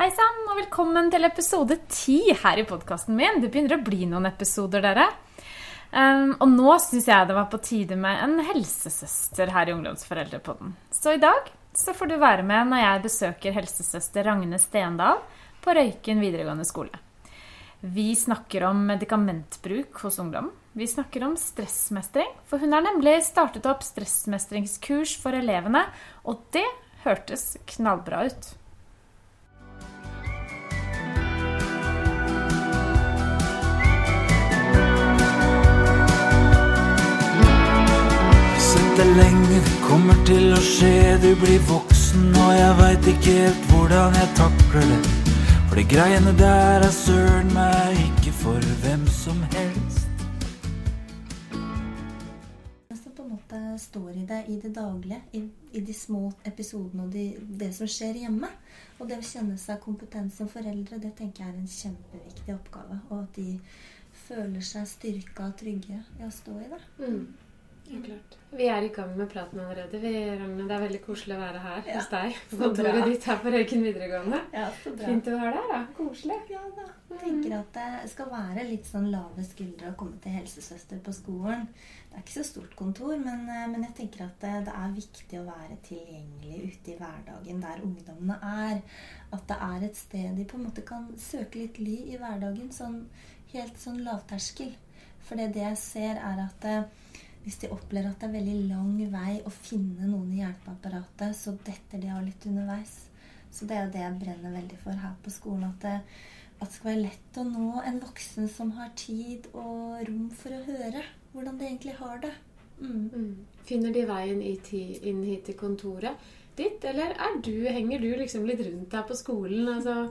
Hei sann, og velkommen til episode ti her i podkasten min. Det begynner å bli noen episoder, dere. Um, og nå syns jeg det var på tide med en helsesøster her i Ungdomsforeldrepodden. Så i dag så får du være med når jeg besøker helsesøster Ragne Stendal på Røyken videregående skole. Vi snakker om medikamentbruk hos ungdom. Vi snakker om stressmestring, for hun har nemlig startet opp stressmestringskurs for elevene, og det hørtes knallbra ut. Deg lenge, det kommer til å skje. Du blir voksen, og jeg veit ikke helt hvordan jeg takler det. For de greiene der er søren meg ikke for hvem som helst. som på en måte står i det i det daglige, i, i de små episodene og de, det som skjer hjemme. Og det å kjenne seg kompetent som foreldre, det tenker jeg er en kjempeviktig oppgave. Og at de føler seg styrka og trygge i å stå i det. Mm. Ja, klart. Vi er i gang med praten allerede. Vi, Ragne, det er veldig koselig å være her Ja, hos deg. På kontoret ditt her på Røyken videregående. Ja, så Fint du har der, da. Koselig. Ja da. Jeg tenker at det skal være litt sånn lave skuldre å komme til helsesøster på skolen. Det er ikke så stort kontor, men, eh, men jeg tenker at det, det er viktig å være tilgjengelig ute i hverdagen der ungdommene er. At det er et sted de på en måte kan søke litt ly i hverdagen. Sånn, helt sånn lavterskel. For det det jeg ser, er at eh, hvis de opplever at det er veldig lang vei å finne noen i hjelpeapparatet, så detter de av litt underveis. Så det er jo det jeg brenner veldig for her på skolen. At det, at det skal være lett å nå en voksen som har tid og rom for å høre hvordan de egentlig har det. Mm. Mm. Finner de veien inn hit til kontoret ditt, eller er du, henger du liksom litt rundt der på skolen? Altså,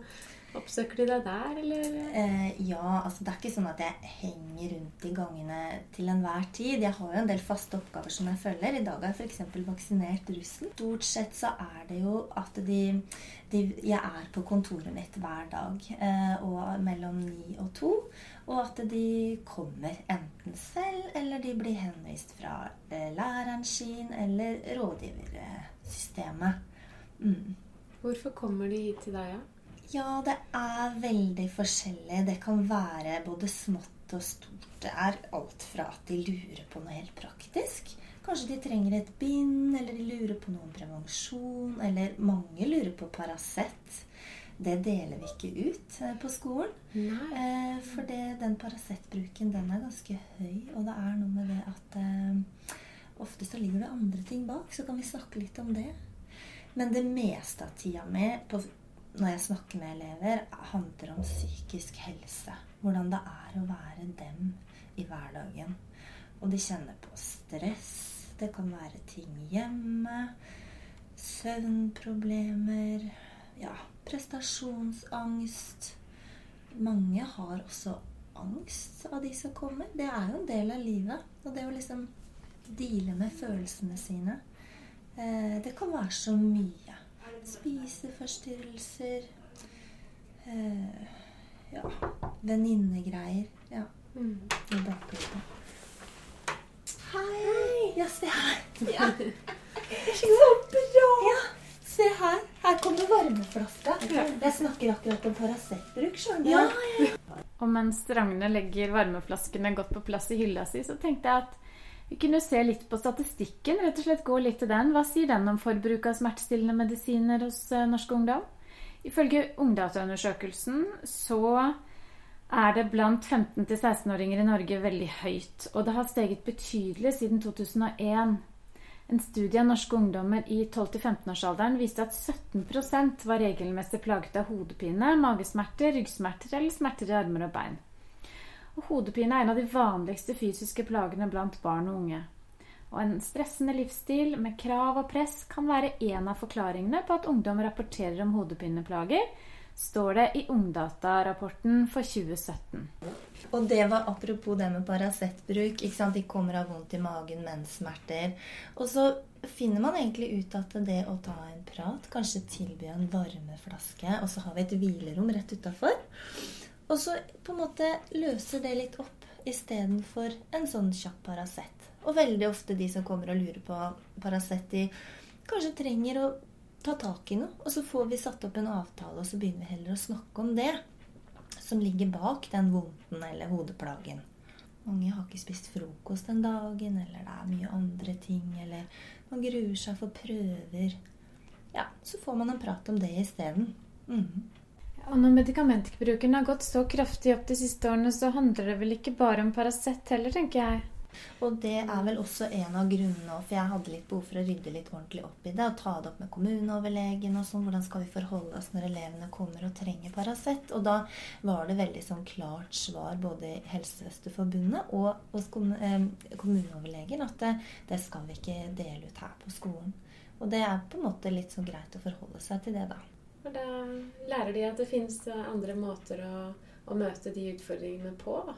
Oppsøker de deg der, eller? Eh, ja, altså det er ikke sånn at jeg henger rundt i gangene til enhver tid. Jeg har jo en del faste oppgaver som jeg følger. I dag har jeg f.eks. vaksinert russen. Stort sett så er det jo at de, de Jeg er på kontoret mitt hver dag eh, og mellom ni og to. Og at de kommer enten selv, eller de blir henvist fra eh, læreren sin eller rådgiversystemet. Mm. Hvorfor kommer de hit til deg, ja? Ja, det er veldig forskjellig. Det kan være både smått og stort. Det er alt fra at de lurer på noe helt praktisk. Kanskje de trenger et bind, eller de lurer på noe om prevensjon. Eller mange lurer på Paracet. Det deler vi ikke ut eh, på skolen. Nei. Eh, for det, den Paracet-bruken den er ganske høy. Og det er noe med det at eh, ofte så ligger det andre ting bak. Så kan vi snakke litt om det. Men det meste av tida mi på når jeg snakker med elever, handler om psykisk helse. Hvordan det er å være dem i hverdagen. Og de kjenner på stress. Det kan være ting hjemme. Søvnproblemer. Ja, prestasjonsangst. Mange har også angst av de som kommer. Det er jo en del av livet. Og det å liksom deale med følelsene sine. Eh, det kan være så mye. Spiseforstyrrelser. Eh, ja, venninnegreier. Ja, Mm. i. Hei! Ja, se her. Ja. Så bra! Ja, se her. Her kommer varmeflaska. Jeg snakker akkurat om Paracet-bruk, du. Og mens Ragne legger varmeflaskene godt på plass i hylla si, så tenkte jeg at vi kunne se litt på statistikken. rett og slett gå litt til den. Hva sier den om forbruk av smertestillende medisiner hos eh, norsk ungdom? Ifølge Ungdataundersøkelsen så er det blant 15-16-åringer i Norge veldig høyt. Og det har steget betydelig siden 2001. En studie av norske ungdommer i 12-15-årsalderen viste at 17% var regelmessig plaget av hodepine, magesmerter, ryggsmerter eller smerter i armer og bein. Og hodepine er en av de vanligste fysiske plagene blant barn og unge. Og en stressende livsstil med krav og press kan være en av forklaringene på at ungdom rapporterer om hodepineplager, står det i Ungdata-rapporten for 2017. Og det var apropos det med Paracet-bruk. De kommer av vondt i magen, menssmerter. Og så finner man egentlig ut at det å ta en prat, kanskje tilby en varmeflaske, og så har vi et hvilerom rett utafor, og så på en måte løser det litt opp istedenfor en sånn kjapp Paracet. Og veldig ofte de som kommer og lurer på Paracet, de kanskje trenger å ta tak i noe. Og så får vi satt opp en avtale, og så begynner vi heller å snakke om det som ligger bak den vondten eller hodeplagen. Mange har ikke spist frokost den dagen, eller det er mye andre ting, eller man gruer seg for prøver. Ja, så får man en prat om det isteden. Mm. Og når medikamentbruken har gått så kraftig opp de siste årene, så handler det vel ikke bare om Paracet heller, tenker jeg. Og det er vel også en av grunnene, for jeg hadde litt behov for å rydde litt ordentlig opp i det. Og ta det opp med kommuneoverlegen og sånn. Hvordan skal vi forholde oss når elevene kommer og trenger Paracet? Og da var det veldig sånn klart svar både i Helsesøsterforbundet og hos eh, kommuneoverlegen at det, det skal vi ikke dele ut her på skolen. Og det er på en måte litt så greit å forholde seg til det, da. Og da lærer de at det fins andre måter å, å, møte de utfordringene på, da.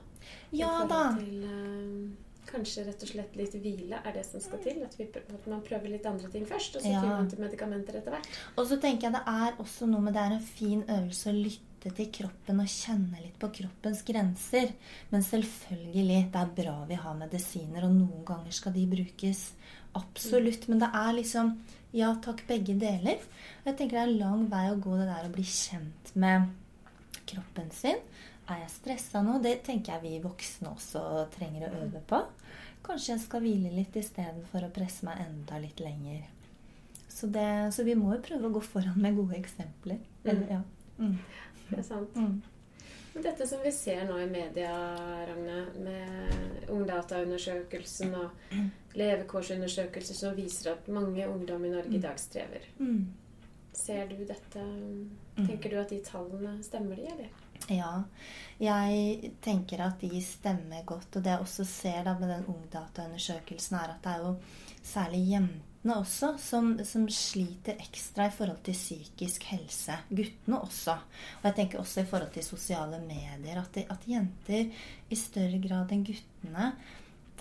Ja da. Til, uh, kanskje rett og slett litt hvile er det som skal til. At, vi, at man prøver litt andre ting først, og så ja. man til medikamenter etter hvert. Og så tenker jeg det er også noe med det er en fin øvelse å lytte til kroppen og kjenne litt på kroppens grenser. Men selvfølgelig, det er bra vi har medisiner, og noen ganger skal de brukes. Absolutt. Men det er liksom ja takk, begge deler. Og Jeg tenker det er en lang vei å gå det der å bli kjent med kroppen sin. Er jeg stressa nå? Det tenker jeg vi voksne også trenger å øve på. Kanskje jeg skal hvile litt istedenfor å presse meg enda litt lenger. Så, det, så, vi må jo prøve å gå foran med gode eksempler. Eller, ja. Mm. Det er sant. Mm. Dette som vi ser nå i media, Ragne, med Ungdataundersøkelsen og levekårsundersøkelser som viser at mange ungdom i Norge i dag strever. Mm. Ser du dette Tenker du at de tallene stemmer, de, eller? Ja, jeg tenker at de stemmer godt. Og det jeg også ser da med den Ungdataundersøkelsen, er at det er jo særlig jentene også som, som, sliter ekstra i forhold til psykisk helse. Guttene også. Og jeg tenker også i forhold til sosiale medier. At, de, at jenter i større grad enn guttene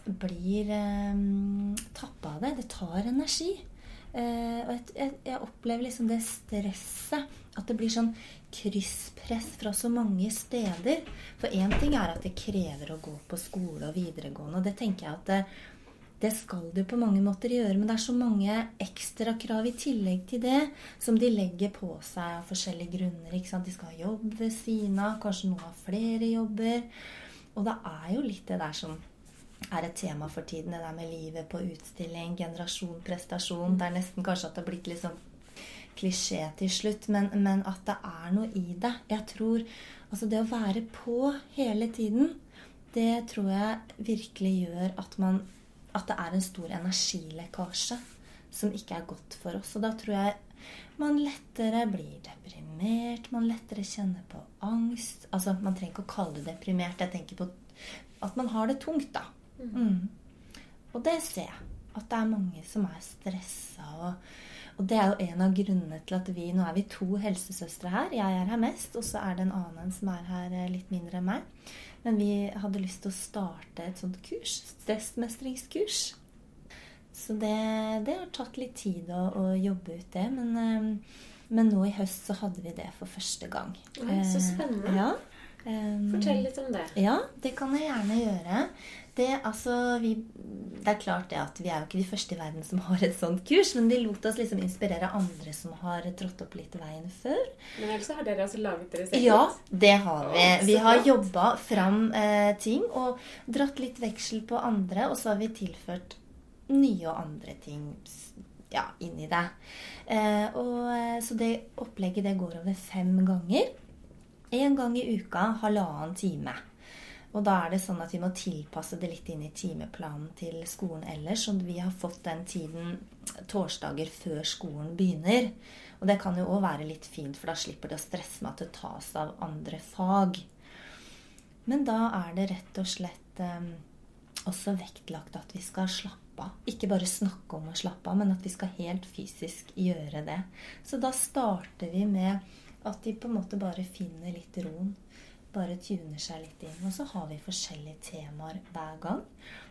blir eh, tappa av det. Det tar energi. Eh, og jeg, jeg, opplever liksom det stresset. At det blir sånn krysspress fra så mange steder. For én ting er at det krever å gå på skole og videregående. Og det tenker jeg at det, det skal du på mange måter gjøre, men det er så mange ekstrakrav i tillegg til det som de legger på seg av forskjellige grunner. De skal ha jobb ved siden av, kanskje noen har flere jobber. Og det er jo litt det der som er et tema for tiden, det der med livet på utstilling, generasjon, prestasjon. Det er nesten kanskje at det har blitt litt sånn klisjé til slutt, men, men at det er noe i det. Jeg tror Altså det å være på hele tiden, det tror jeg virkelig gjør at man at det er en stor energilekkasje som ikke er godt for oss. Og da tror jeg man lettere blir deprimert, man lettere kjenner på angst. Altså, Man trenger ikke å kalle det deprimert. Jeg tenker på at man har det tungt, da. Mm. Og det ser jeg. At det er mange som er stressa. Og, og, det er jo en av grunnene til at vi Nå er vi to helsesøstre her. Jeg er her mest, og så er det en annen som er her eh, litt mindre enn meg. Men vi hadde lyst til å starte et sånt kurs. Stressmestringskurs. Så det, det, har tatt litt tid å, å jobbe ut det. Men, eh, men, nå i høst så hadde vi det for første gang. Ja, så spennende. Ja. Fortell litt om det. Ja, det kan jeg gjerne gjøre. Det, altså, vi, det, er klart det at vi er jo ikke de første i verden som har et sånt kurs, men vi lot oss liksom inspirere andre som har trådt opp litt veien før. Men ellers har dere altså laget deres eget? Ja, det har vi. Vi har jobba fram eh, ting og dratt litt veksel på andre, og så har vi tilført nye og andre ting ja, inn i det. Eh, og, eh, så det opplegget det går over fem ganger. Én gang i uka, halvannen time. Og da er det sånn at vi må tilpasse det litt inn i timeplanen til skolen ellers. Og vi har fått den tiden torsdager før skolen begynner. Og det kan jo òg være litt fint, for da slipper det å stresse med at det tas av andre fag. Men da er det rett og slett eh, også vektlagt at vi skal slappe av. Ikke bare snakke om å slappe av, men at vi skal helt fysisk gjøre det. Så da starter vi med at de på en måte bare finner litt roen bare tuner seg litt inn. Og så har vi forskjellige temaer hver gang.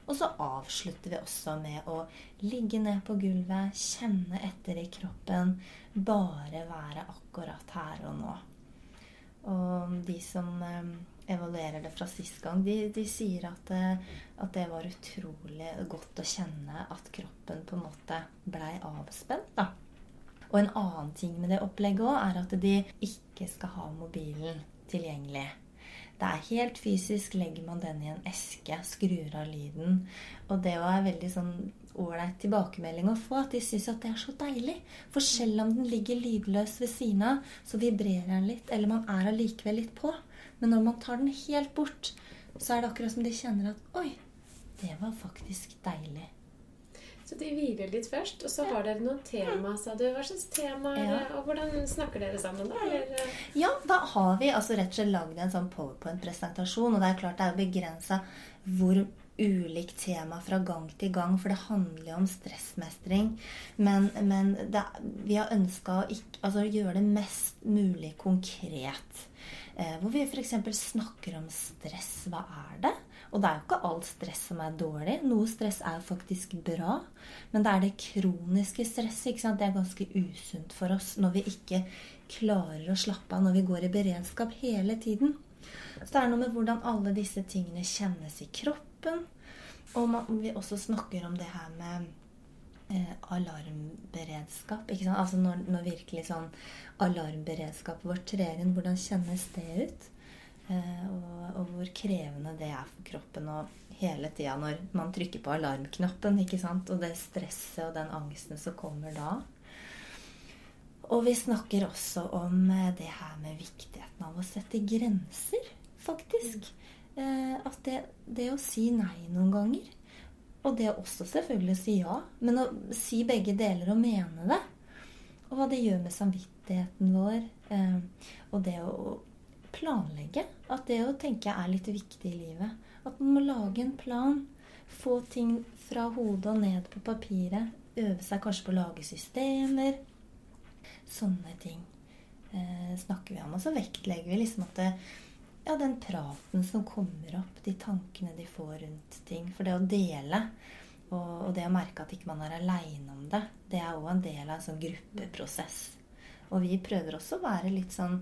Og så avslutter vi også med å ligge ned på gulvet, kjenne etter i kroppen. Bare være akkurat her og nå. Og de som eh, evaluerer det fra sist gang, de, de sier at, det, at, det var utrolig godt å kjenne at kroppen på en måte blei avspent. da. Og en annen ting med det opplegget òg er at de ikke skal ha mobilen tilgjengelig. Det er helt fysisk. Legger man den i en eske, skrur av lyden. Og det var veldig sånn ålreit tilbakemelding å få. At de syns at det er så deilig. For selv om den ligger lydløs ved siden av, så vibrerer den litt. Eller man er allikevel litt på. Men når man tar den helt bort, så er det akkurat som de kjenner at Oi, det var faktisk deilig. Så de hviler litt først, og så har dere noen tema, sa du. Hva slags tema er det, og hvordan snakker dere sammen da? Eller, Ja, da har vi altså rett og slett lagd en sånn powerpoint-presentasjon. Og det er klart det er jo begrensa hvor ulikt tema fra gang til gang, for det handler jo om stressmestring. Men, men det, vi har ønska å ikke, altså, gjøre det mest mulig konkret. Eh, hvor vi f.eks. snakker om stress. Hva er det? Og det er jo ikke alt stress som er dårlig. Noe stress er jo faktisk bra. Men det er det kroniske stresset. ikke sant? Det er ganske usunt for oss når vi ikke klarer å slappe av, når vi går i beredskap hele tiden. Så det er noe med hvordan alle disse tingene kjennes i kroppen. Og man, vi også snakker om det her med eh, alarmberedskap. Altså når, når virkelig sånn alarmberedskapet vårt trer inn, hvordan kjennes det ut? Eh, og, og hvor krevende det er for kroppen. Og hele tida når man trykker på alarmknappen, ikke sant? og det stresset og den angsten som kommer da. Og vi snakker også om eh, det her med viktigheten av å sette grenser, faktisk. Eh, at det, det å si nei noen ganger, og det å også selvfølgelig si ja, men å si begge deler og mene det, og hva det gjør med samvittigheten vår, og det å planlegge, at det å tenke er litt viktig i livet. At man må lage en plan, få ting fra hodet og ned på papiret, øve seg kanskje på å lage systemer, Sånne ting eh, snakker vi om. Og så vektlegger vi liksom at det, ja, den praten som kommer opp, de tankene de får rundt ting. For det å dele og, og det å merke at ikke man er aleine om det, det er òg en del av en sånn gruppeprosess. Og vi prøver også å være litt sånn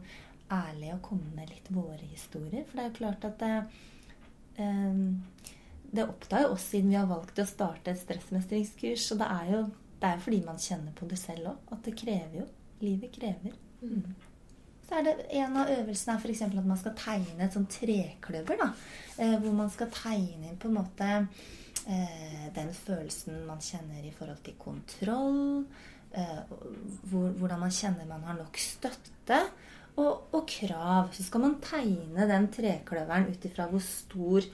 ærlige og komme med litt våre historier. For det er jo klart at det, eh, det opptar jo oss siden vi har valgt å starte et stressmestringskurs. Og det er jo det er fordi man kjenner på det selv òg. At det krever jo. Livet krever. Mm. Så er det En av øvelsene er f.eks. at man skal tegne et sånt trekløver. da, eh, Hvor man skal tegne inn på en måte eh, den følelsen man kjenner i forhold til kontroll. Eh, hvor, hvordan man kjenner man har nok støtte. Og, og krav. Så skal man tegne den trekløveren ut ifra hvor stor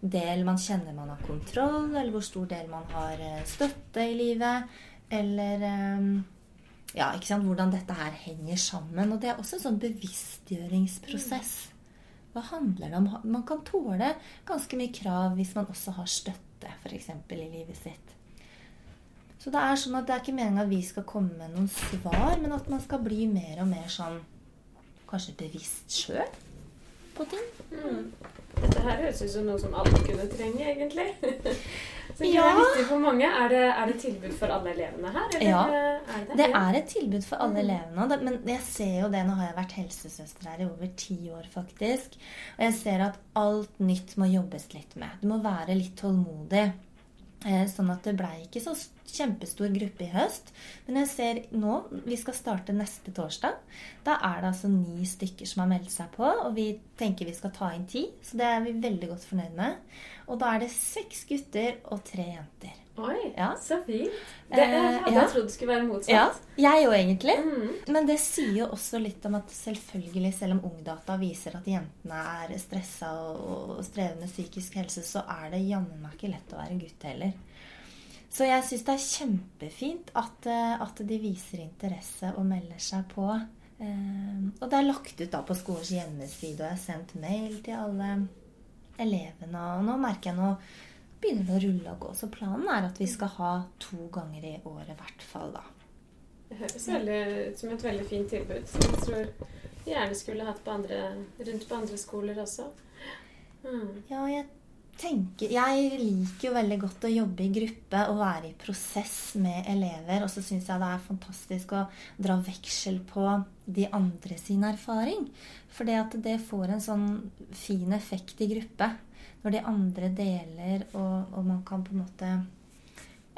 del man kjenner man har kontroll, eller hvor stor del man har eh, støtte i livet. Eller eh, ja, ikke sant, hvordan dette her henger sammen. Og det er også en sånn bevisstgjøringsprosess. Hva handler det om? Man kan tåle ganske mye krav hvis man også har støtte, f.eks. i livet sitt. Så det er sånn at det er ikke meningen at vi skal komme med noen svar, men at man skal bli mer og mer sånn kanskje bevisst sjøl på ting. Mm. Dette her høres ut som noe som alle kunne trenge, egentlig. Så det Ja. er viktig for mange. Er det, er det tilbud for alle elevene her? Eller Ja. er det Det er et tilbud for alle elevene. Men jeg ser jo det, nå har jeg vært helsesøster her i over ti år, faktisk. Og jeg ser at alt nytt må jobbes litt med. Du må være litt tålmodig. Eh, Sånn at det blei ikke så s- kjempestor gruppe i høst. Men jeg ser nå, vi skal starte neste torsdag. Da er det altså ni stykker som har meldt seg på. Og vi tenker vi skal ta inn ti, så det er vi veldig godt fornøyd med. Og da er det seks gutter og tre jenter. Oi, Ja. så fint. Det Eh, hadde jeg trodd skulle være motsatt. Ja, jeg òg egentlig. Mm. Men det sier jo også litt om at selvfølgelig, selv om Ungdata viser at jentene er stressa og, og strever psykisk helse, så er det jammen meg ikke lett å være gutt heller. Så jeg syns det er kjempefint at, eh, at de viser interesse og melder seg på. Eh, Og det er lagt ut da på skolens hjemmeside, og jeg har sendt mail til alle elevene. Og nå merker jeg nå begynner det å rulle og gå. Så planen er at vi skal ha to ganger i året i hvert fall, da. Det høres veldig ut som et veldig fint tilbud. Som jeg tror vi gjerne skulle hatt på andre, rundt på andre skoler også. Mm. Ja, jeg tenker Jeg liker jo veldig godt å jobbe i gruppe og være i prosess med elever. Og så syns jeg det er fantastisk å dra veksel på de andre sin erfaring. For det at det får en sånn fin effekt i gruppe. Når de andre deler, og, og man kan på en måte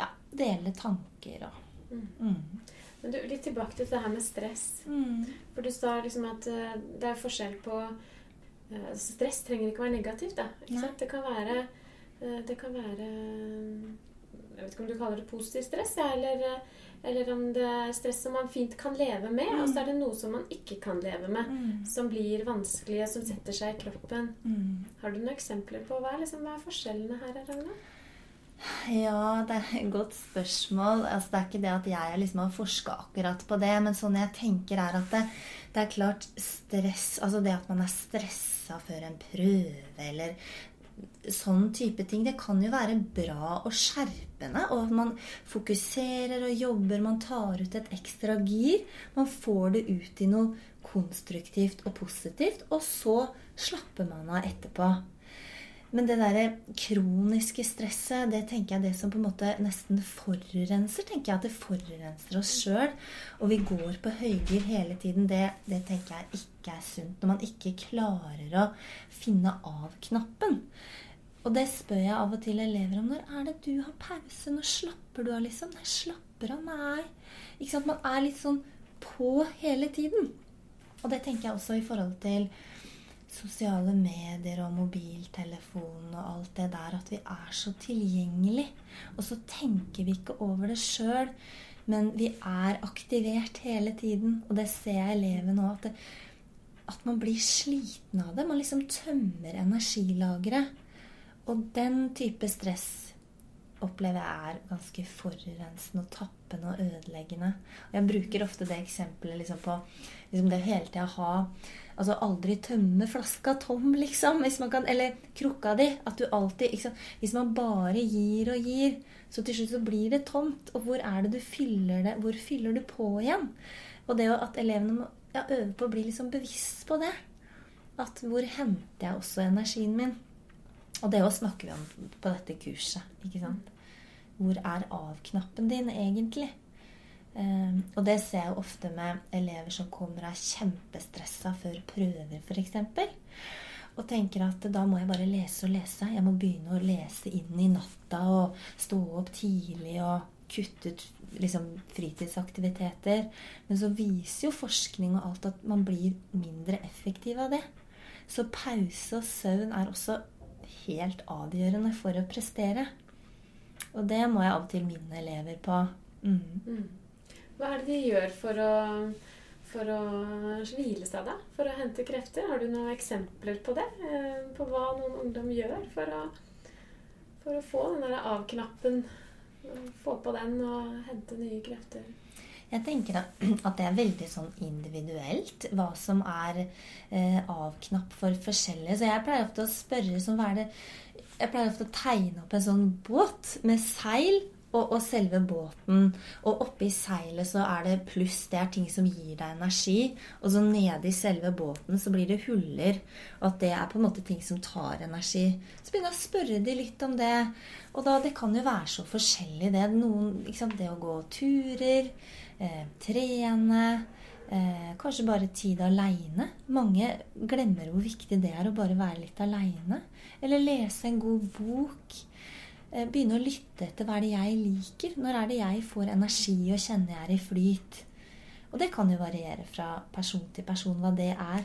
ja, dele tanker og Mm. mm. Men du, litt tilbake til det her med stress. Mm. For du sa liksom at uh, det er forskjell på Stress trenger ikke være negativt, da. Det kan være uh, Det kan være Jeg vet ikke om du kaller det positiv stress, eller, eller om det er stress som man fint kan leve med. Og så er det noe som man ikke kan leve med. Mm. Som blir vanskelig, og som setter seg i kroppen. Mm. Har du noen eksempler på hva er, liksom, hva er forskjellene her? Ragna? Ja, det er et godt spørsmål. Altså, det er ikke det at jeg liksom har forska akkurat på det, men sånn jeg tenker er at det, det er klart stress Altså det at man er stressa før en prøve, eller sånn type ting, det kan jo være bra og skjerpende. Og man fokuserer og jobber, man tar ut et ekstra gir. Man får det ut i noe konstruktivt og positivt, og så slapper man av etterpå. Men det derre kroniske stresset, det tenker jeg er det som på en måte nesten forurenser. tenker jeg At det forurenser oss sjøl. Og vi går på høygir hele tiden. Det, det tenker jeg ikke er sunt. Når man ikke klarer å finne av-knappen. Og det spør jeg av og til elever om. Når er det du har pause? Når slapper du av, liksom? Nei, slapper av? Nei. Ikke sant? Man er litt sånn på hele tiden. Og det tenker jeg også i forhold til sosiale medier og mobiltelefon og alt det der, at vi er så tilgjengelig. Og så tenker vi ikke over det sjøl, men vi er aktivert hele tiden. Og det ser jeg elevene òg, at, at man blir sliten av det. Man liksom tømmer energilageret. Og den type stress opplever jeg er ganske forurensende og tappende og ødeleggende. Jeg bruker ofte det eksempelet liksom på liksom det hele tida ha Altså aldri tømme flaska tom, liksom. Kan, eller krukka di. At du alltid liksom. Hvis man bare gir og gir, så til slutt så blir det tomt. Og hvor er det du fyller det? Hvor fyller du på igjen? Og det at elevene må ja, øve på å bli liksom bevisst på det. At hvor henter jeg også energien min? Og det òg snakker vi om på dette kurset. ikke sant? Hvor er av-knappen din egentlig? Um, og det ser jeg ofte med elever som kommer og er kjempestressa før prøver, f.eks. Og tenker at da må jeg bare lese og lese. Jeg må begynne å lese inn i natta og stå opp tidlig og kutte ut liksom, fritidsaktiviteter. Men så viser jo forskning og alt at man blir mindre effektiv av det. Så pause og søvn er også helt avgjørende for å prestere. Og det må jeg av og til minne elever på. Mm. Mm. Hva er det de gjør for å, for å hvile seg, da? For å hente krefter? Har du noen eksempler på det? Eh, På hva noen ungdom gjør for å, for å få den der av-knappen? Få på den og hente nye krefter? Jeg tenker at det er veldig sånn individuelt hva som er eh, av-knapp for forskjellige. Så jeg pleier ofte å spørre som hva er det Jeg pleier ofte å tegne opp en sånn båt med seil og, og selve båten. Og oppi seilet så er det pluss. Det er ting som gir deg energi. Og så nede i selve båten så blir det huller. Og at det er på en måte ting som tar energi. Så begynner jeg å spørre de litt om det. Og da, det kan jo være så forskjellig, det. Noen, liksom, det å gå turer, eh, trene, eh, kanskje bare tid aleine. Mange glemmer hvor viktig det er å bare være litt aleine. Eller lese en god bok. Eh, begynne å lytte etter hva er det jeg liker. Når er det jeg får energi og kjenner jeg er i flyt. Og det kan jo variere fra person til person hva det er.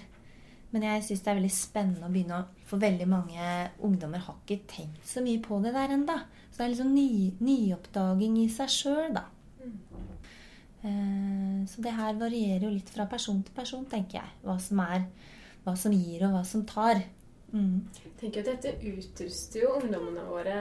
Men jeg syns det er veldig spennende å begynne å For veldig mange ungdommer har ikke tenkt så mye på det der enda. Så det er liksom ny, nyoppdaging i seg sjøl, da. Eh, Så det her varierer jo litt fra person til person, tenker jeg. Hva som er hva som gir, og hva som tar. Mm. Jeg tenker at Dette utruster jo ungdommene våre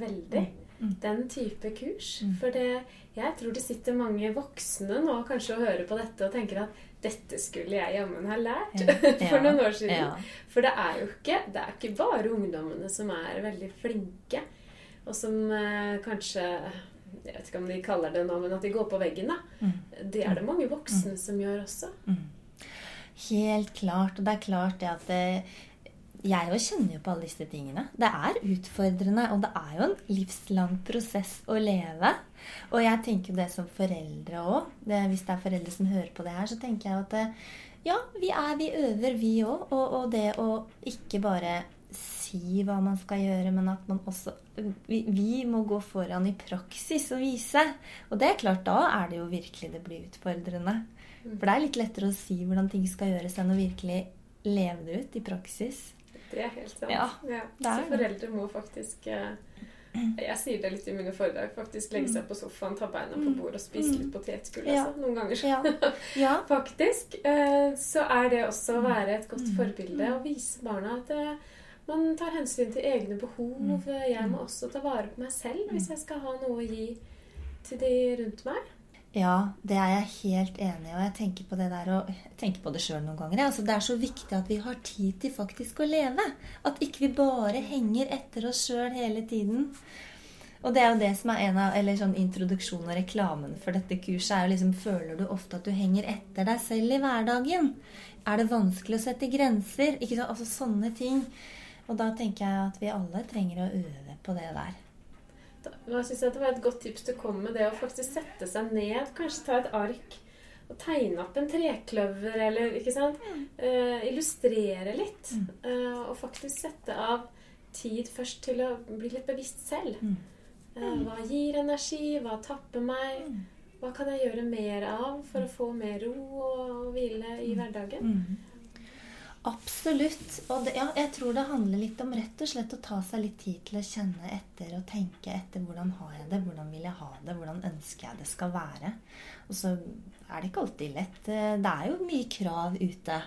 veldig. Mm. Den type kurs. Mm. For det, jeg tror det sitter mange voksne nå kanskje og hører på dette og tenker at dette skulle jeg jammen ha lært Ja. for noen år siden. Ja. For det er jo ikke, det er ikke bare ungdommene som er veldig flinke, og som eh, kanskje Jeg vet ikke om de kaller det nå, men at de går på veggen, da. Mm. Det er det mange voksne som gjør også. Helt klart. Og det er klart det at det, jeg jo kjenner jo på alle disse tingene. Det er utfordrende, og det er jo en livslang prosess å leve. Og jeg tenker jo det som foreldre òg. Hvis det er foreldre som hører på det her, så tenker jeg at det, ja, vi er, vi øver, vi òg. Og, og det å ikke bare si hva man skal gjøre, men at man også vi, vi, må gå foran i praksis og vise. Og det er klart, da er det jo virkelig det blir utfordrende. Mm. For det er litt lettere å si hvordan ting skal gjøres, enn å virkelig leve det ut i praksis. Det er helt sant. Ja, ja. Så foreldre må faktisk uh, jeg sier det litt i mine foredrag. Faktisk legge seg på sofaen, ta beina på bordet og spise litt potetgull. Ja. Altså, noen ganger. Ja. Ja. faktisk. Eh, så er det også å være et godt forbilde og vise barna at eh, man tar hensyn til egne behov. Jeg må også ta vare på meg selv hvis jeg skal ha noe å gi til de rundt meg. Ja, det er jeg helt enig i. Og jeg tenker på det der og tenker på det sjøl noen ganger. Altså, det er så viktig at vi har tid til faktisk å leve. At ikke vi bare henger etter oss sjøl hele tiden. Og det er jo det som er en av eller sånn introduksjon og reklamen for dette kurset. er jo liksom, Føler du ofte at du henger etter deg selv i hverdagen? Er det vanskelig å sette grenser? Ikke så, altså Sånne ting. Og da tenker jeg at vi alle trenger å øve på det der. Da syns jeg det var et godt tips å komme med det å faktisk sette seg ned. Kanskje ta et ark og tegne opp en trekløver, eller ikke sant? Mm. Uh, illustrere litt. Mm. Uh, og faktisk sette av tid først til å bli litt bevisst selv. Mm. Uh, hva gir energi? Hva tapper meg? Mm. Hva kan jeg gjøre mer av for å få mer ro og hvile i mm. hverdagen? Absolutt. Og det, ja, jeg tror det handler litt om rett og slett å ta seg litt tid til å kjenne etter og tenke etter hvordan har jeg det, hvordan vil jeg ha det, hvordan ønsker jeg det skal være. Og så er det ikke alltid lett. Det er jo mye krav ute.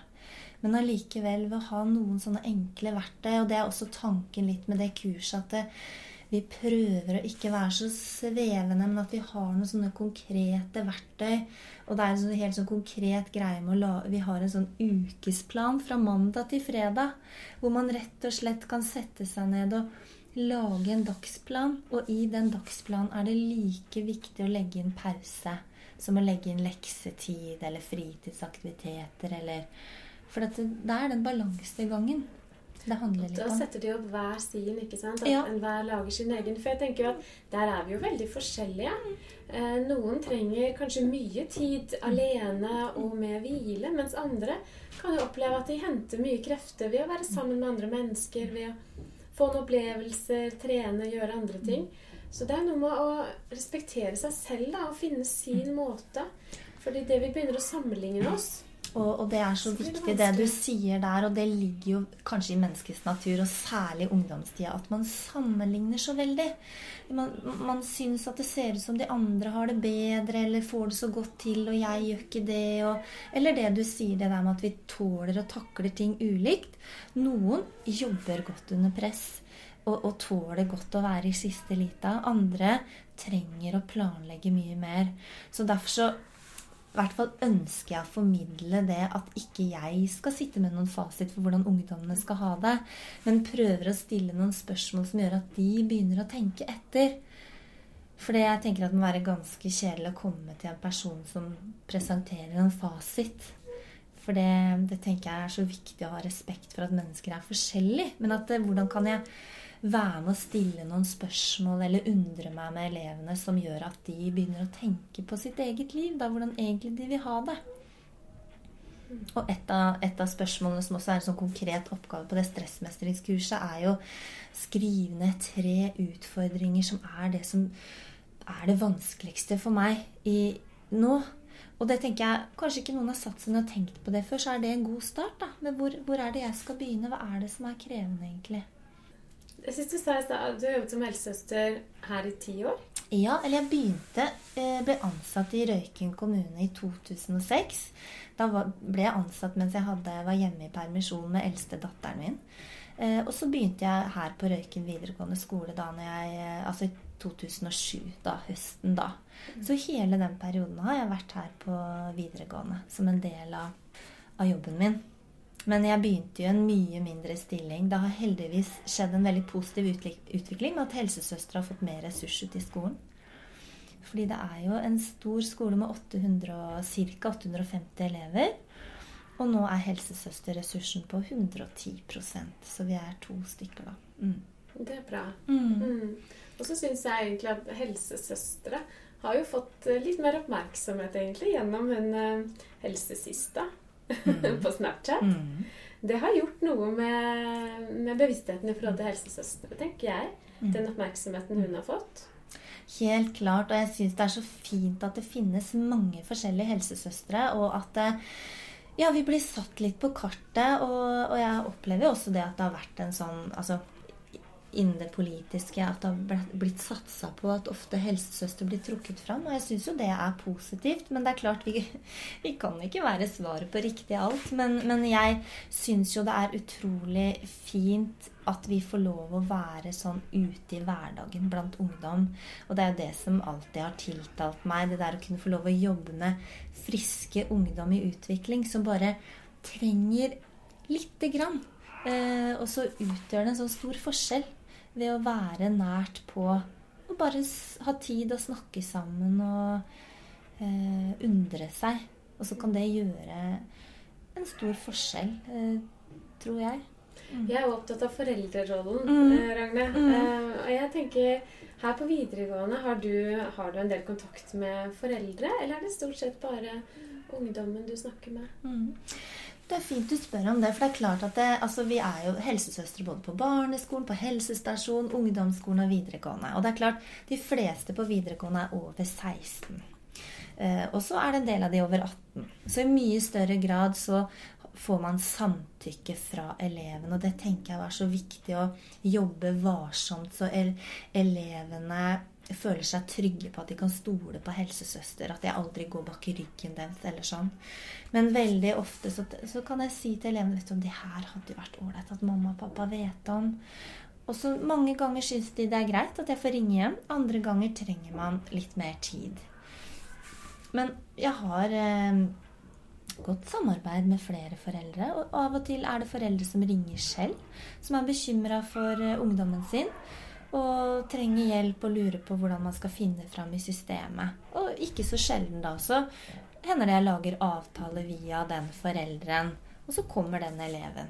Men allikevel ved å ha noen sånne enkle verktøy, og det er også tanken litt med det kurset at det, vi prøver å ikke være så svevende, men at vi har noen sånne konkrete verktøy. Og det er en sånn helt sånn konkret greie med å la Vi har en sånn ukesplan fra mandag til fredag. Hvor man rett og slett kan sette seg ned og lage en dagsplan. Og i den dagsplanen er det like viktig å legge inn pause som å legge inn leksetid eller fritidsaktiviteter eller For det, er den balansegangen. Det handler litt om. Da setter de opp hver sin, ikke sant? At ja. enhver lager sin egen. For jeg tenker jo at der er vi jo veldig forskjellige. Eh, noen trenger kanskje mye tid alene og med hvile, mens andre kan jo oppleve at de henter mye krefter ved å være sammen med andre mennesker, ved å få noen opplevelser, trene, gjøre andre ting. Så det er noe med å respektere seg selv da, og finne sin måte. Fordi det vi begynner å sammenligne oss og, og, det er så viktig det du sier der, og det ligger jo kanskje i menneskets natur, og særlig i ungdomstida, at man sammenligner så veldig. Man, man syns at det ser ut som de andre har det bedre, eller får det så godt til, og jeg gjør ikke det. Og, eller det du sier, det der med at vi tåler og takler ting ulikt. Noen jobber godt under press. Og, og tåler godt å være i siste lita. Andre trenger å planlegge mye mer. Så derfor så i hvert fall ønsker jeg å formidle det at ikke jeg skal sitte med noen fasit for hvordan ungdommene skal ha det, men prøver å stille noen spørsmål som gjør at de begynner å tenke etter. For jeg tenker at det må være ganske kjedelig å komme til en person som presenterer en fasit. For det, det tenker jeg er så viktig å ha respekt for at mennesker er forskjellige. Men at hvordan kan jeg være med å stille noen spørsmål eller undre meg med elevene som gjør at de begynner å tenke på sitt eget liv. Da, hvordan egentlig de vil ha det. Og et av, et av, spørsmålene som også er en sånn konkret oppgave på det stressmestringskurset, er jo skrive ned tre utfordringer som er det som er det vanskeligste for meg i, nå. Og det tenker jeg, Kanskje ikke noen har satt seg ned og tenkt på det før, så er det en god start. da, Men hvor, hvor er det jeg skal begynne? Hva er det som er krevende, egentlig? Jeg synes Du sa at du har jobbet som helsesøster her i ti år? Ja, eller jeg begynte eh, ble ansatt i Røyken kommune i 2006. Da ble jeg ansatt mens jeg hadde, var hjemme i permisjon med eldste datteren min. Eh, og så begynte jeg her på Røyken videregående skole da når jeg, eh, altså i 2007, da, høsten da. Mm. Så hele den perioden har jeg vært her på videregående som en del av, av jobben min. Men jeg begynte jo en mye mindre stilling. Det har heldigvis skjedd en veldig positiv utvikling med at helsesøstre har fått mer ressurser til skolen. Fordi det er jo en stor skole med 800, ca. 850 elever. Og nå er helsesøsterressursen på 110% så vi er to stykker, da. Mm. Det er bra. Mm. Mm. Og så syns jeg egentlig at helsesøstre har jo fått litt mer oppmerksomhet egentlig gjennom hun eh, helsesista mm. på Snapchat. Mm. det har gjort noe med, med bevisstheten i forhold til helsesøstre, tenker jeg. Den oppmerksomheten hun har fått. Helt klart. Og jeg syns det er så fint at det finnes mange forskjellige helsesøstre, og at det, ja, vi blir satt litt på kartet. Og, og jeg opplever jo også det at det har vært en sånn altså, innen det politiske at det har blitt satsa på at ofte helsesøster blir trukket fram. Og jeg syns jo det er positivt. Men det er klart, vi, vi kan ikke være svaret på riktig alt. Men, men jeg syns jo det er utrolig fint at vi får lov å være sånn ute i hverdagen blant ungdom. Og det er jo det som alltid har tiltalt meg. Det der å kunne få lov å jobbe med friske ungdom i utvikling som bare trenger lite grann. Eh, og så utgjør det en sånn stor forskjell ved å være nært på og bare ha tid å snakke sammen og eh, undre seg. Og så kan det gjøre en stor forskjell, eh, tror jeg. Mm. Jeg er opptatt av foreldrerollen, mm. Eh, Ragne. Mm. Eh, og jeg tenker her på videregående, har du, har du, en del kontakt med foreldre? Eller er det stort sett bare ungdommen du snakker med? Mm. Det er fint du spør om det. For det er klart at det, altså, vi er jo helsesøstre både på barneskolen, på helsestasjon, ungdomsskolen og videregående. Og det er klart, de fleste på videregående er over 16. Eh, og så er det en del av de over 18. Så i mye større grad så får man samtykke fra eleven. Og det tenker jeg er så viktig å jobbe varsomt, så elevene føler seg trygge på at de kan stole på helsesøster. At jeg aldri går bak ryggen deres eller sånn. Men veldig ofte så, så kan jeg si til elevene vet det her hadde jo vært ålreit at mamma og pappa vet om. Og så Mange ganger syns de det er greit at jeg får ringe hjem. Andre ganger trenger man litt mer tid. Men jeg har eh, godt samarbeid med flere foreldre. Og av og til er det foreldre som ringer selv, som er bekymra for eh, ungdommen sin og trenger hjelp og lurer på hvordan man skal finne fram i systemet. Og ikke så sjelden da så hender det jeg lager avtale via den forelderen, og så kommer den eleven.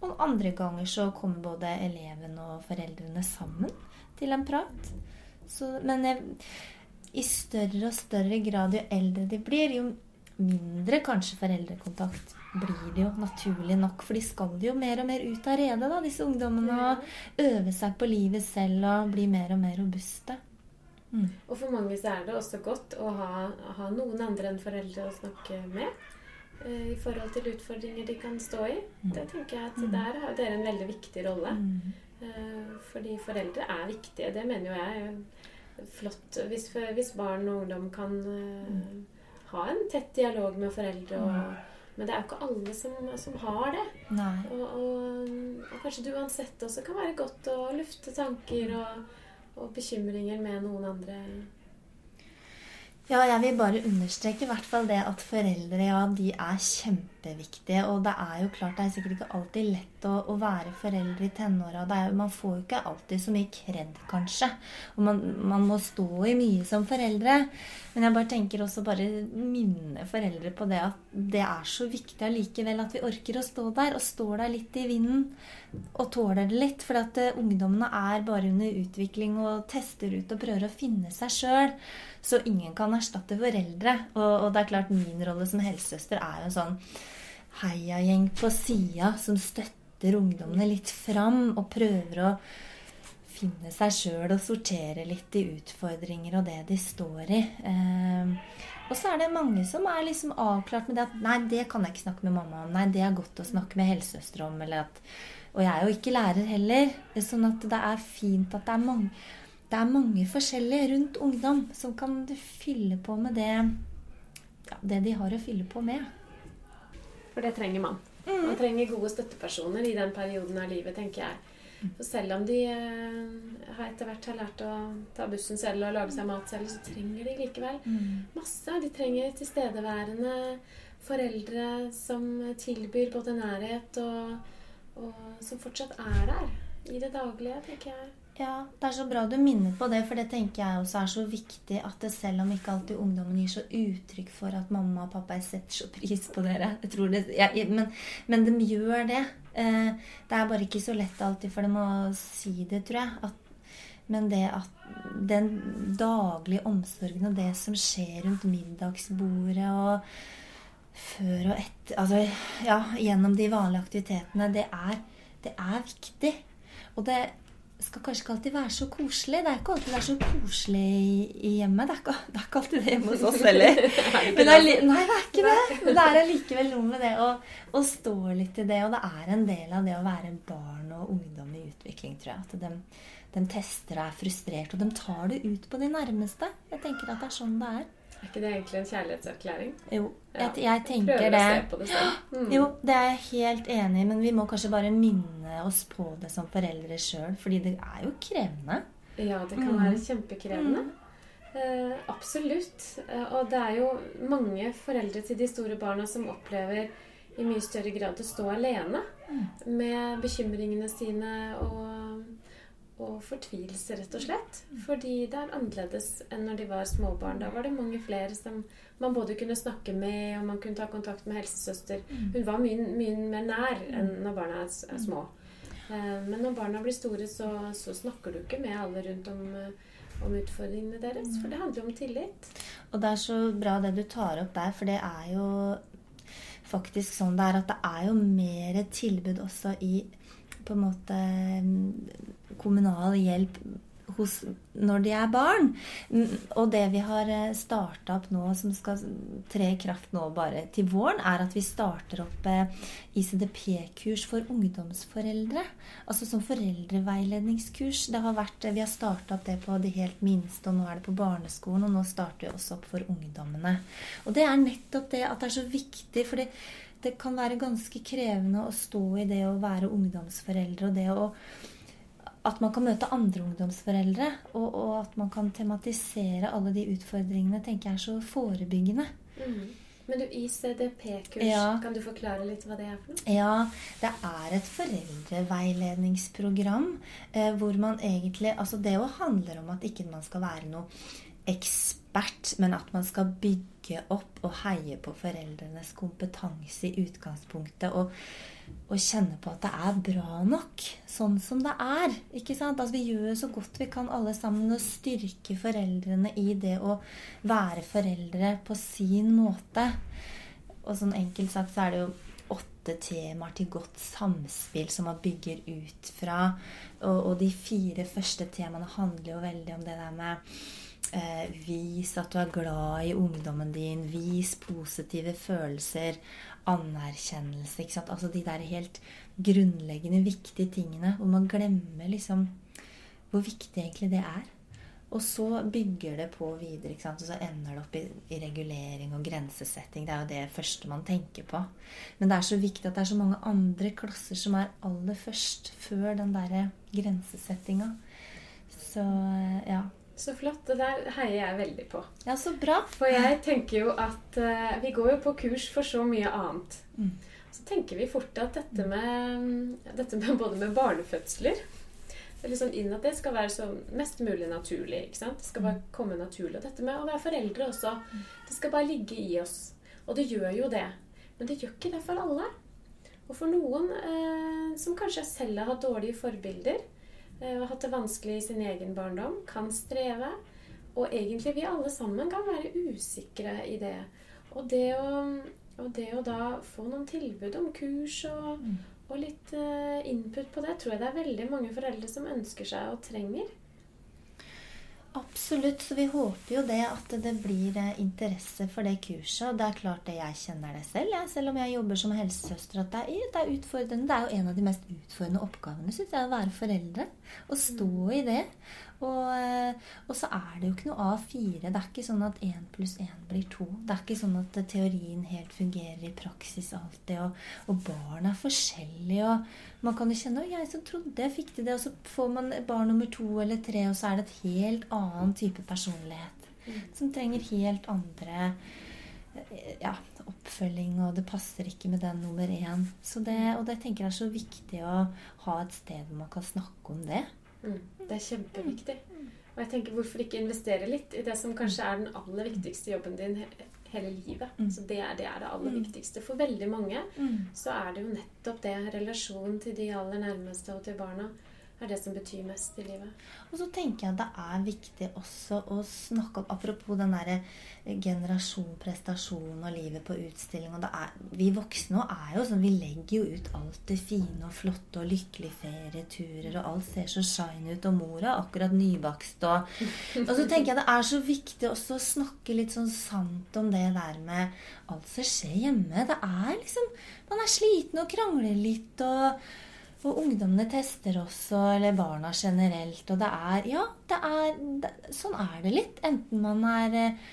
Og andre ganger så kommer både eleven og foreldrene sammen til en prat. Så, men jeg, i større og større grad jo eldre de blir, jo mindre kanskje foreldrekontakt blir det jo naturlig nok. For de skal jo mer og mer ut av redet, da, disse ungdommene. Og øve seg på livet selv og bli mer og mer robuste. Mm. Og for mange så er det også godt å ha, ha noen andre enn foreldre å snakke med. Uh, I forhold til utfordringer de kan stå i. Mm. Det tenker jeg at mm. Der har dere en veldig viktig rolle. Uh, fordi foreldre er viktige. Det mener jo jeg er flott. Hvis, hvis barn og ungdom kan uh, ha en tett dialog med foreldre og men det er jo ikke alle som, som har det. Og, og, og, kanskje det uansett også kan være godt å lufte tanker og, og bekymringer med noen andre. Ja, jeg vil bare understreke i hvert fall det at foreldre ja, de er kjempeviktige. Og det er jo klart det er sikkert ikke alltid lett å, å være foreldre i tenåra. Man får jo ikke alltid så mye kred, kanskje. Og man, man, må stå i mye som foreldre. Men jeg bare tenker også bare minne foreldre på det at det er så viktig allikevel at vi orker å stå der. Og står der litt i vinden og tåler det litt. For at uh, ungdommene er bare under utvikling og tester ut og prøver å finne seg sjøl. Så ingen kan erstatte foreldre. Og, og, det er klart min rolle som helsesøster er jo sånn heiagjeng på sida som støtter ungdommene litt fram og prøver å finne seg sjøl og sortere litt i utfordringer og det de står i. Eh, og så er det mange som er liksom avklart med det at nei, det kan jeg ikke snakke med mamma om. Nei, det er godt å snakke med helsesøster om. Eller at, og jeg er jo ikke lærer heller. Sånn at det er fint at det er mange det er mange forskjellige rundt ungdom som kan fylle på med det, ja, det de har å fylle på med. For det trenger man. Mm. Man trenger gode støttepersoner i den perioden av livet, tenker jeg. For selv om de eh, etter hvert har lært å ta bussen selv og lage seg mat selv, så trenger de likevel mm. masse. De trenger tilstedeværende foreldre som tilbyr både nærhet og, og som fortsatt er der i det daglige, tenker jeg. Ja, det er så bra du minner på det, for det tenker jeg også er så viktig at det selv om ikke alltid ungdommen gir så uttrykk for at mamma og pappa setter så pris på dere det, ja, men, men, de gjør det. Eh, det er bare ikke så lett alltid for dem å si det, tror jeg. At, men det at den daglige omsorgen og det som skjer rundt middagsbordet og før og etter Altså ja, gjennom de vanlige aktivitetene, det er, det er viktig. Og det skal kanskje ikke alltid være så koselig. Det er ikke alltid det er så koselig i, hjemmet. Det er, ikke, det er, ikke, alltid det hjemme hos oss heller. Men det er, nei, det er ikke det. Men det er allikevel noe med det å, å, stå litt i det. Og det er en del av det å være barn og ungdom i utvikling, tror jeg. At de, de tester og er frustrert, og de tar det ut på de nærmeste. Jeg tenker at det er sånn det er. Er ikke det egentlig en kjærlighetserklæring? Jo, jeg, jeg tenker Prøver det. å se på det. Mm. Jo, det er jeg helt enig i, men vi må kanskje bare minne oss på det som foreldre sjøl, fordi det er jo krevende. Ja, det kan Mm. være kjempekrevende. Eh, absolutt. Eh, og det er jo mange foreldre til de store barna som opplever i mye større grad å stå alene med bekymringene sine og, og fortvilelse, rett og slett. Fordi det er annerledes enn når de var småbarn. Da var det mange flere som man både kunne snakke med, og man kunne ta kontakt med helsesøster. Hun var mye, mye mer nær enn når barna er, små. Eh, Men når barna blir store, så, så snakker du ikke med alle rundt om, eh, om utfordringene deres. For det handler om tillit. Og det er så bra det du tar opp der, for det er jo faktisk sånn det er at det er jo mer tilbud også i på en måte mm, kommunal hjelp hos, når de er barn. Mm, Og det vi har starta opp nå, som skal tre i kraft nå bare til våren, er at vi starter opp eh, ICDP-kurs for ungdomsforeldre. Altså som foreldreveiledningskurs. Har vært, vi har starta opp det på de helt minste, og nå er det på barneskolen. Og nå starter vi også opp for ungdommene. Og det er nettopp det at det er så viktig, for det, kan være ganske krevende å stå i det å være ungdomsforeldre, og det å at man kan møte andre ungdomsforeldre, og, og at man kan tematisere alle de utfordringene, tenker jeg er så forebyggende. Men du, ICDP-kurs, Ja. kan du forklare litt hva det er for noe? Ja, det er et foreldreveiledningsprogram eh, hvor man egentlig Altså det jo handler om at ikke man skal være noe ekspert, men at man skal bygge opp og heie på foreldrenes kompetanse i utgangspunktet. Og, og kjenne på at det er bra nok sånn som det er. ikke sant? Altså Vi gjør så godt vi kan alle sammen og styrke foreldrene i det å være foreldre på sin måte. Og sånn enkelt sagt så er det jo åtte temaer til godt samspill som man bygger ut fra. Og, og de fire første temaene handler jo veldig om det der med eh, Vis at du er glad i ungdommen din. Vis positive følelser. Anerkjennelse. ikke sant? Altså de der helt grunnleggende viktige tingene. Hvor man glemmer liksom hvor viktig egentlig det er. Og så bygger det på videre, ikke sant? og så ender det opp i, i regulering og grensesetting. Det er jo det første man tenker på. Men det er så viktig at det er så mange andre klasser som er aller først før den derre grensesettinga. Så ja. Så flott. Det der heier jeg veldig på. Ja, så bra. For jeg tenker jo at uh, vi går jo på kurs for så mye annet. Mm. Så tenker vi fort at dette med, dette med både med barnefødsler det er liksom inn at det skal være så mest mulig naturlig. ikke sant? Det skal bare komme naturlig. Og dette med å være foreldre også. Det skal bare ligge i oss. Og det gjør jo det. Men det gjør ikke det for alle. Og for noen eh, som kanskje selv har hatt dårlige forbilder, eh, og hatt det vanskelig i sin egen barndom, kan streve. Og egentlig vi alle sammen kan være usikre i det. Og det å, og det å da få noen tilbud om kurs og, og litt eh, input på det, tror jeg det er veldig mange foreldre som ønsker seg og trenger. Absolutt. Så vi håper jo det at det blir eh, interesse for det kurset. Og det er klart det jeg kjenner det selv, jeg, selv om jeg jobber som helsesøster, at det er, det er utfordrende. Det er jo en av de mest utfordrende oppgavene, syns jeg, å være foreldre. Å stå i det. Og, eh, og så er det jo ikke noe A4. Det er ikke sånn at én pluss én blir to. Det er ikke sånn at teorien helt fungerer i praksis alltid. Og, og barn er forskjellige. Og man kan jo kjenne jeg som trodde jeg fikk til det', og så får man barn nummer to eller tre, og så er det et helt annen type personlighet. Som trenger helt andre eh, ja, oppfølging, og det passer ikke med den nummer én. Så det, og det tenker jeg er så viktig å ha et sted hvor man kan snakke om det. Mm. Det er kjempeviktig. Og jeg tenker, hvorfor ikke investere litt i det som kanskje er den aller viktigste jobben din he hele livet? Mm. Så det er, det er det aller viktigste. For veldig mange så er det jo nettopp det, relasjonen til de aller nærmeste og til barna, er det som betyr mest i livet. Og så tenker jeg at det er viktig også å snakke om Apropos den derre generasjon, prestasjon og livet på utstilling. Og er, vi voksne er jo sånn Vi legger jo ut alt det fine og flotte og lykkelige ferieturer, og alt ser så shine ut, og mor er akkurat nybakst og Og så tenker jeg det er så viktig også å snakke litt sånn sant om det der med alt som skjer hjemme. Det er liksom Man er sliten og krangler litt og og ungdommene tester også, eller barna generelt. Og det er Ja, det er, det, sånn er det litt. Enten man er eh,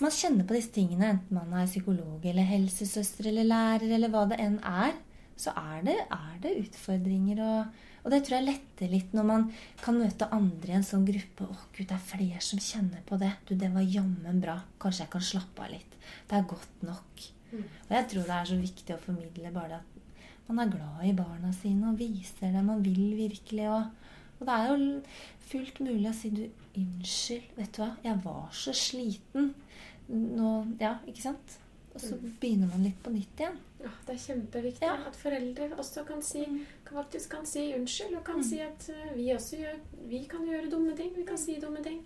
man kjenner på disse tingene, enten man er psykolog eller helsesøster eller lærer eller hva det enn er, så er det, er det utfordringer. Og, og, det tror jeg letter litt når man kan møte andre i en sånn gruppe. 'Å, gud, det er flere som kjenner på det. Du, det var jammen bra. Kanskje jeg kan slappe av litt. Det er godt nok.' Mm. Og jeg tror det er så viktig å formidle bare at man er glad i barna sine og viser det man vil virkelig. og og det er jo fullt mulig å si du, 'Unnskyld, vet du hva, jeg var så sliten.' Nå, ja, ikke sant? Og så mm. begynner man litt på nytt igjen. Ja, Det er kjempeviktig ja. at foreldre også kan si, mm. faktisk kan si unnskyld. Og kan mm. si at uh, vi også gjør, vi kan gjøre dumme ting. Vi kan si dumme ting.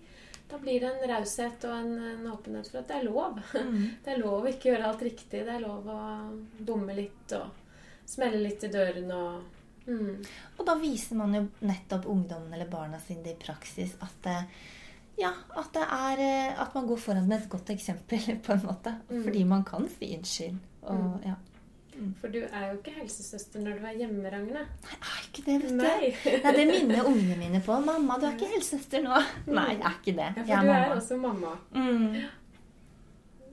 Da blir det en raushet og en, en, åpenhet for at det er lov. Mm. Det er lov å ikke gjøre alt riktig. Det er lov å dumme litt og smelle litt i døren og mm. Og da viser man jo nettopp ungdommen eller barna sine i praksis at det, ja, at, det er, eh, at man går foran med et godt eksempel, på en måte. Mm. Fordi man kan si unnskyld. Og, mm. ja. Mm. For du er jo ikke helsesøster når du er hjemme, Ragne. Nei, jeg er ikke det, vet du. Nei. Nei, det minner ungene mine på. 'Mamma, du er ikke helsesøster nå.' Mm. Nei, jeg er ikke det. Ja, for du mamma. er også mamma.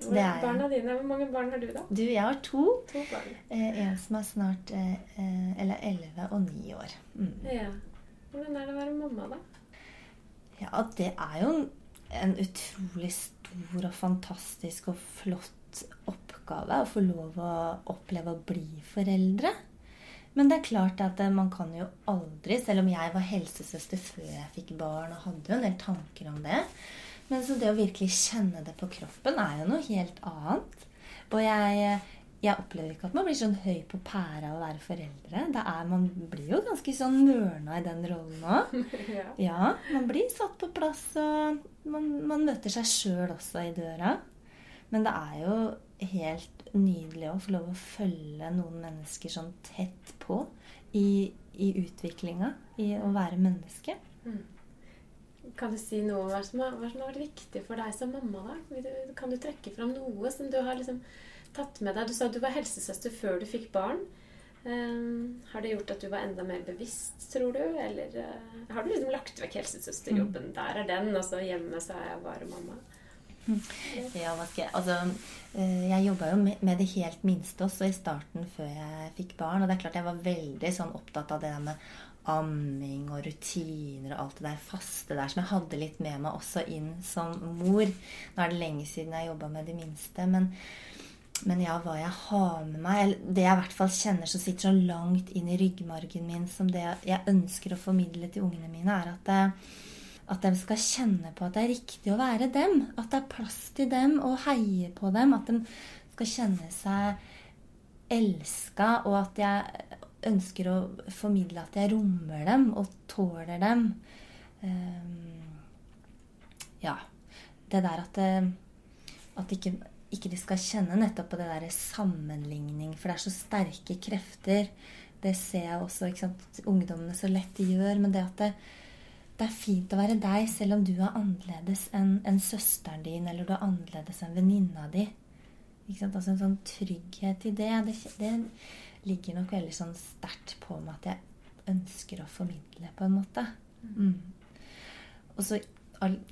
Hvor er barna dine? Hvor mange barn har du, da? Du, Jeg har to. to barn. Eh, en som er snart eh, eller 11 og 9 år. Mm. Ja. Hvordan er det å være mamma, da? Ja, det er jo en utrolig stor og fantastisk og flott oppgave å få lov å oppleve å bli foreldre. Men det er klart at eh, man kan jo aldri, selv om jeg var helsesøster før jeg fikk barn og hadde jo en del tanker om det Men så det å virkelig kjenne det på kroppen er jo noe helt annet. Og jeg jeg opplever ikke at man blir sånn høy på pæra av å være foreldre. Er, man blir jo ganske sånn mørna i den rollen òg. ja. ja. Man blir satt på plass, og man, man møter seg sjøl også i døra. Men det er jo helt nydelig å få lov å følge noen mennesker sånn tett på i, i utviklinga, i å være menneske. Mm. Kan du si noe om hva som, har, hva som har vært viktig for deg som mamma? da? Kan du trekke fram noe som du har liksom tatt med deg Du sa at du var helsesøster før du fikk barn. Um, har det gjort at du var enda mer bevisst, tror du? Eller uh, har du liksom lagt vekk helsesøsterjobben? Mm. Der er den, og så hjemme så er jeg bare mamma. Ja, hva skal jeg Altså, eh, jeg jobba jo med det helt minste også i starten før jeg fikk barn. Og det er klart jeg var veldig sånn opptatt av det der med amming og rutiner og alt det der faste der som jeg hadde litt med meg også inn som mor. Nå er det lenge siden jeg jobba med de minste. men men ja, hva jeg har med meg Det jeg i hvert fall kjenner som sitter så langt inn i ryggmargen min, som det jeg ønsker å formidle til ungene mine, er at, det, at de skal kjenne på at det er riktig å være dem. At det er plass til dem å heie på dem. At de skal kjenne seg elska, og at jeg ønsker å formidle at jeg rommer dem og tåler dem. Um, ja. Det der at, det, at ikke ikke de skal kjenne nettopp på det der sammenligning. For det er så sterke krefter. Det ser jeg også ikke sant, ungdommene så lett de gjør. Men det at det, det, er fint å være deg selv om du er annerledes enn en søsteren din, eller du er annerledes enn venninna di. Altså En sånn trygghet i det, det, det ligger nok veldig sånn sterkt på meg at jeg ønsker å formidle, på en måte. Mm. Og så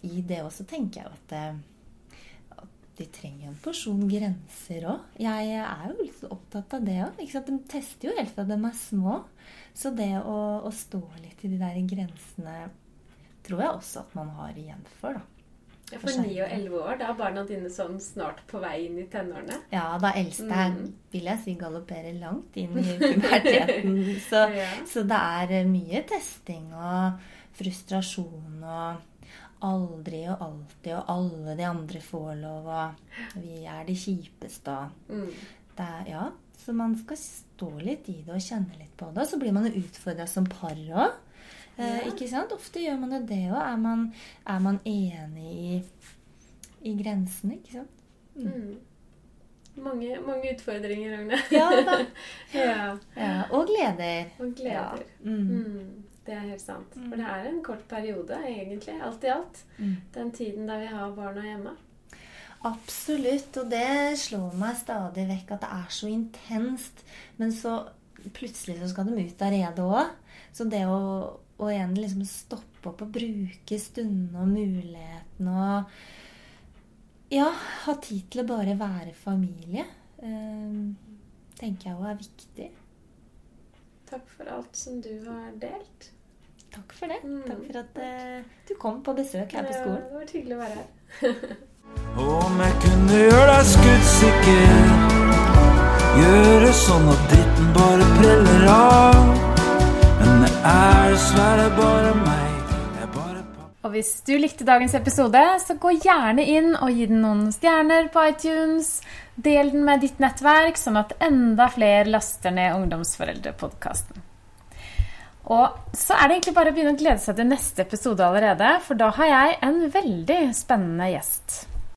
i det også tenker jeg at at, de trenger en porsjon grenser òg. Jeg er jo litt opptatt av det òg. De tester jo helt fra de er små. Så det å, å, stå litt i de der grensene tror jeg også at man har igjen for. da. Ja, For ni og 11 år, da er barna dine sånn snart på vei inn i tenårene? Ja, da eldste mm. vil jeg si galopperer langt inn i puberteten. så, ja. så det er mye testing og frustrasjon og aldri og alltid, og alle de andre får lov, og vi er de kjipeste mm. Ja, så man skal stå litt i det og kjenne litt på det. Og så blir man jo utfordra som par òg. Eh. Ikke sant? Ofte gjør man jo det òg. Er, man- er man enig i, i grensene, ikke sant? Mm. Mange, mange utfordringer, Agne. Ja da. ja. Ja, og gleder. Og gleder. Mm. Mm, det er helt sant. For det er en kort periode, egentlig. Alt i alt. Mm. Den tiden der vi har barna hjemme. Absolutt. Og det slår meg stadig vekk at det er så intenst. Men så plutselig så skal de ut av redet òg. Så det å, å igjen liksom stoppe opp og bruke stundene og mulighetene og Ja, ha tid til å bare være familie, eh, tenker jeg òg er viktig. Takk for alt som du har delt. Takk for det. Mm. Takk for at uh, du kom på besøk her på Ja, skolen. det var hyggelig å være her. Om jeg kunne gjøre deg skuddsikker Gjøre sånn at dritten bare preller av er dessverre bare meg bare Og hvis du likte dagens episode, så gå gjerne inn og gi den noen stjerner på iTunes. Del den med ditt nettverk, sånn at enda flere laster ned Ungdomsforeldrepodkasten. Og så er det egentlig bare å begynne å glede seg til neste episode allerede, for da har jeg en veldig spennende gjest.